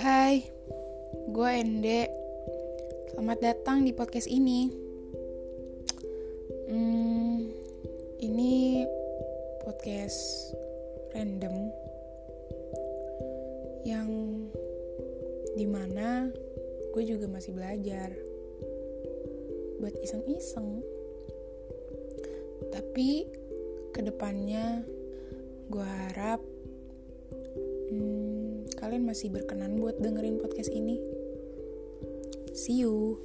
Hai, gue Ende. Selamat datang di podcast ini. Hmm, ini podcast random yang di mana gue juga masih belajar buat iseng-iseng. Tapi ke depannya gue harap masih berkenan buat dengerin podcast ini. See you.